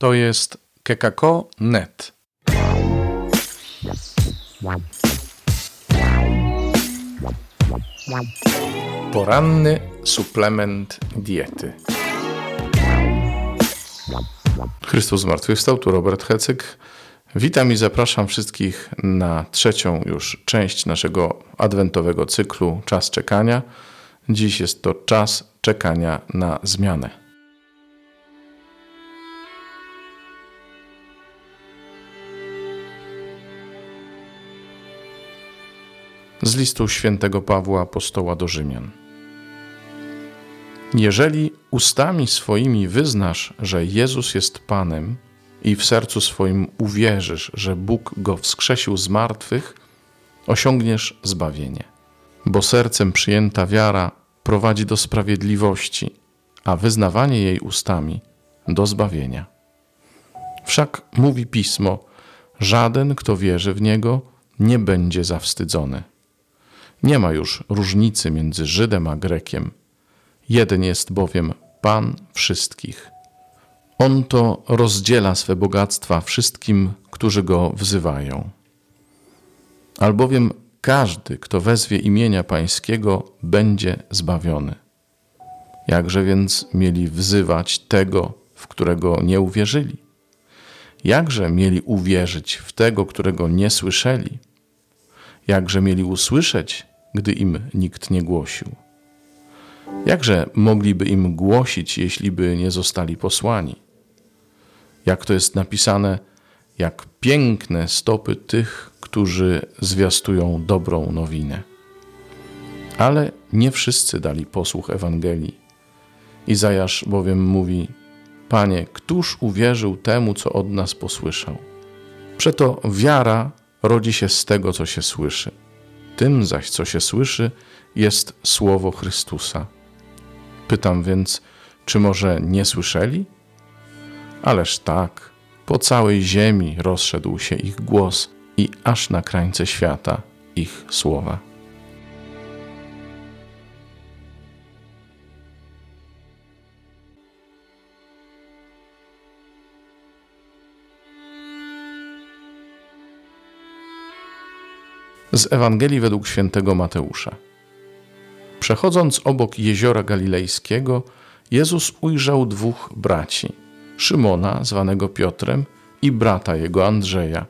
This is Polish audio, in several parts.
To jest kekako.net. Poranny suplement diety. Chrystus zmartwychwstał, tu Robert Hecyk. Witam i zapraszam wszystkich na trzecią już część naszego adwentowego cyklu Czas czekania. Dziś jest to czas czekania na zmianę. Z listu świętego Pawła apostoła do Rzymian. Jeżeli ustami swoimi wyznasz, że Jezus jest Panem i w sercu swoim uwierzysz, że Bóg go wskrzesił z martwych, osiągniesz zbawienie. Bo sercem przyjęta wiara prowadzi do sprawiedliwości, a wyznawanie jej ustami do zbawienia. Wszak mówi pismo: Żaden, kto wierzy w niego, nie będzie zawstydzony. Nie ma już różnicy między Żydem a Grekiem. Jeden jest bowiem Pan wszystkich. On to rozdziela swe bogactwa wszystkim, którzy go wzywają. Albowiem każdy, kto wezwie imienia Pańskiego, będzie zbawiony. Jakże więc mieli wzywać tego, w którego nie uwierzyli? Jakże mieli uwierzyć w tego, którego nie słyszeli? Jakże mieli usłyszeć, gdy im nikt nie głosił? Jakże mogliby im głosić, jeśli by nie zostali posłani? Jak to jest napisane, jak piękne stopy tych, którzy zwiastują dobrą nowinę. Ale nie wszyscy dali posłuch Ewangelii. Izajasz bowiem mówi: Panie, któż uwierzył temu, co od nas posłyszał? Przeto wiara rodzi się z tego, co się słyszy. Tym zaś, co się słyszy, jest słowo Chrystusa. Pytam więc, czy może nie słyszeli? Ależ tak, po całej ziemi rozszedł się ich głos i aż na krańce świata ich słowa. Z Ewangelii według świętego Mateusza. Przechodząc obok jeziora galilejskiego, Jezus ujrzał dwóch braci: Szymona, zwanego Piotrem, i brata jego Andrzeja,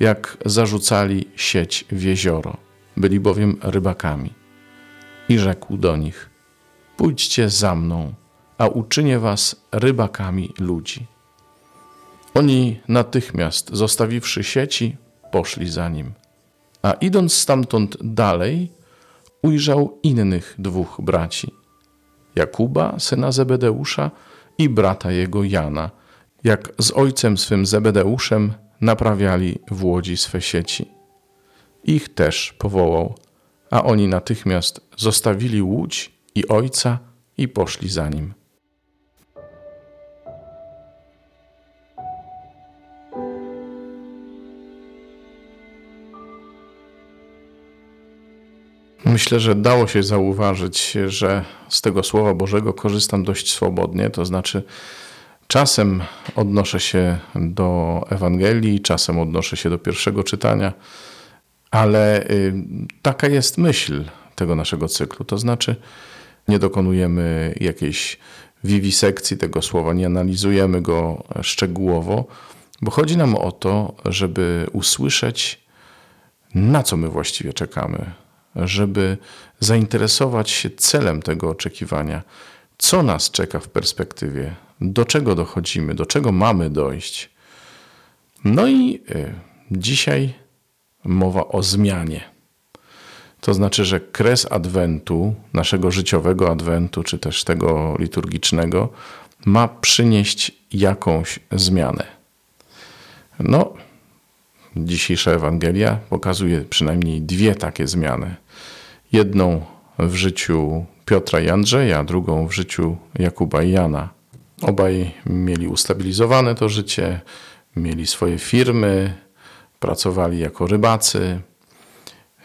jak zarzucali sieć w jezioro. Byli bowiem rybakami. I rzekł do nich: Pójdźcie za mną, a uczynię was rybakami ludzi. Oni natychmiast, zostawiwszy sieci, poszli za nim. A idąc stamtąd dalej, ujrzał innych dwóch braci: Jakuba, syna Zebedeusza, i brata jego Jana, jak z ojcem swym Zebedeuszem naprawiali w łodzi swe sieci. Ich też powołał, a oni natychmiast zostawili łódź i ojca i poszli za nim. Myślę, że dało się zauważyć, że z tego Słowa Bożego korzystam dość swobodnie, to znaczy czasem odnoszę się do Ewangelii, czasem odnoszę się do pierwszego czytania, ale y, taka jest myśl tego naszego cyklu. To znaczy, nie dokonujemy jakiejś wiwisekcji tego słowa, nie analizujemy go szczegółowo, bo chodzi nam o to, żeby usłyszeć, na co my właściwie czekamy, żeby zainteresować się celem tego oczekiwania, co nas czeka w perspektywie, do czego dochodzimy, do czego mamy dojść. No i y, dzisiaj mowa o zmianie. To znaczy, że kres adwentu, naszego życiowego adwentu, czy też tego liturgicznego, ma przynieść jakąś zmianę. No, dzisiejsza Ewangelia pokazuje przynajmniej dwie takie zmiany. Jedną w życiu Piotra i Andrzeja, drugą w życiu Jakuba i Jana. Obaj mieli ustabilizowane to życie, mieli swoje firmy, pracowali jako rybacy.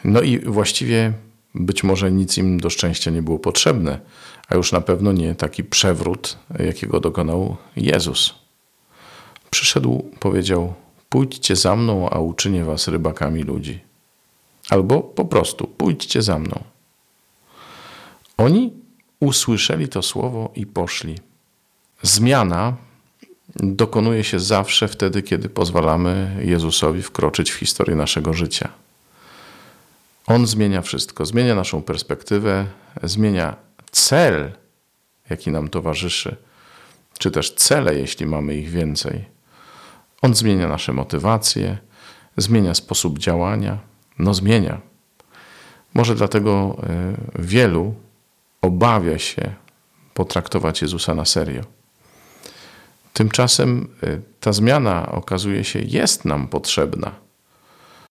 No i właściwie być może nic im do szczęścia nie było potrzebne, a już na pewno nie taki przewrót, jakiego dokonał Jezus. przyszedł, powiedział: Pójdźcie za mną, a uczynię was rybakami ludzi. Albo po prostu: Pójdźcie za mną. Oni usłyszeli to słowo i poszli. Zmiana dokonuje się zawsze wtedy, kiedy pozwalamy Jezusowi wkroczyć w historię naszego życia. On zmienia wszystko, zmienia naszą perspektywę, zmienia cel, jaki nam towarzyszy, czy też cele, jeśli mamy ich więcej. On zmienia nasze motywacje, zmienia sposób działania, no zmienia. Może dlatego e, wielu obawia się potraktować Jezusa na serio. Tymczasem y, ta zmiana okazuje się jest nam potrzebna.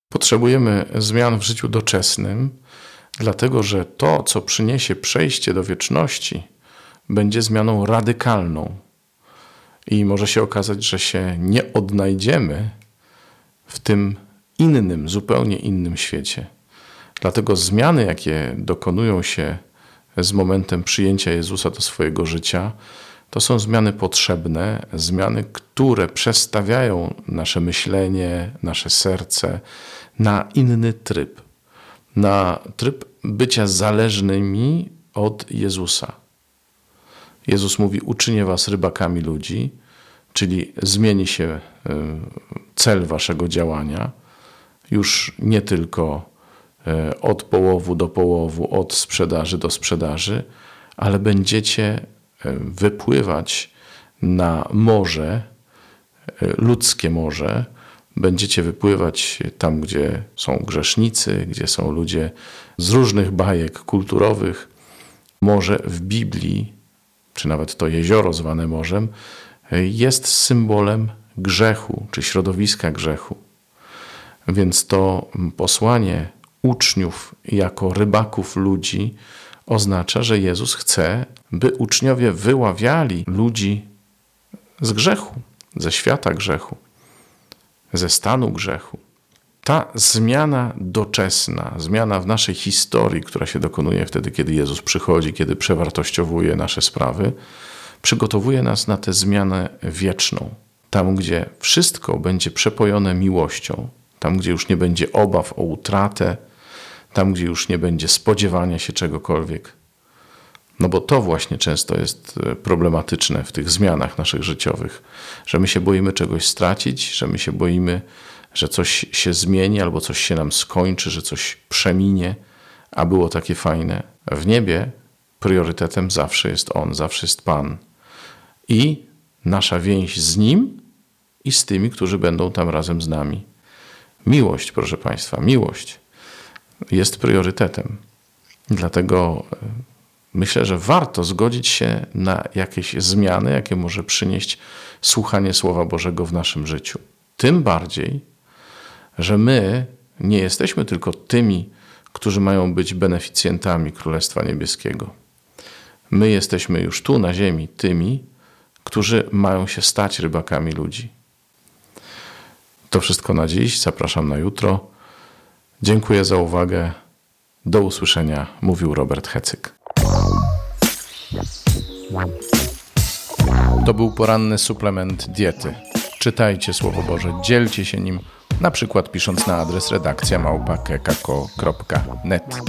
Potrzebujemy zmian w życiu doczesnym, dlatego że to, co przyniesie przejście do wieczności, będzie zmianą radykalną. I może się okazać, że się nie odnajdziemy w tym innym, zupełnie innym świecie. Dlatego zmiany, jakie dokonują się z momentem przyjęcia Jezusa do swojego życia, to są zmiany potrzebne, zmiany, które przestawiają nasze myślenie, nasze serce na inny tryb, na tryb bycia zależnymi od Jezusa. Jezus mówi: Uczynię was rybakami ludzi, czyli zmieni się e, cel waszego działania, już nie tylko e, od połowu do połowu, od sprzedaży do sprzedaży, ale będziecie wypływać na morze, e, ludzkie morze, będziecie wypływać tam, gdzie są grzesznicy, gdzie są ludzie z różnych bajek kulturowych. Morze w Biblii, czy nawet to jezioro zwane morzem, jest symbolem grzechu, czy środowiska grzechu. Więc to posłanie uczniów jako rybaków ludzi oznacza, że Jezus chce, by uczniowie wyławiali ludzi z grzechu, ze świata grzechu, ze stanu grzechu. Ta zmiana doczesna, zmiana w naszej historii, która się dokonuje wtedy, kiedy Jezus przychodzi, kiedy przewartościowuje nasze sprawy, przygotowuje nas na tę zmianę wieczną. Tam, gdzie wszystko będzie przepojone miłością, tam, gdzie już nie będzie obaw o utratę, tam gdzie już nie będzie spodziewania się czegokolwiek. No bo to właśnie często jest e, problematyczne w tych zmianach naszych życiowych, że my się boimy czegoś stracić, że my się boimy, że coś się zmieni albo coś się nam skończy, że coś przeminie, a było takie fajne. W niebie priorytetem zawsze jest On, zawsze jest Pan. I nasza więź z Nim i z tymi, którzy będą tam razem z nami. Miłość, proszę Państwa, miłość jest priorytetem. Dlatego e, myślę, że warto zgodzić się na jakieś zmiany, jakie może przynieść słuchanie Słowa Bożego w naszym życiu. Tym bardziej, że my nie jesteśmy tylko tymi, którzy mają być beneficjentami Królestwa Niebieskiego. My jesteśmy już tu na ziemi tymi, którzy mają się stać rybakami ludzi. To wszystko na dziś. Zapraszam na jutro. Dziękuję za uwagę. Do usłyszenia, mówił Robert Hecyk. To był poranny suplement diety. Czytajcie Słowo Boże, dzielcie się nim, na przykład pisząc na adres redakcja małpa.kekako.net.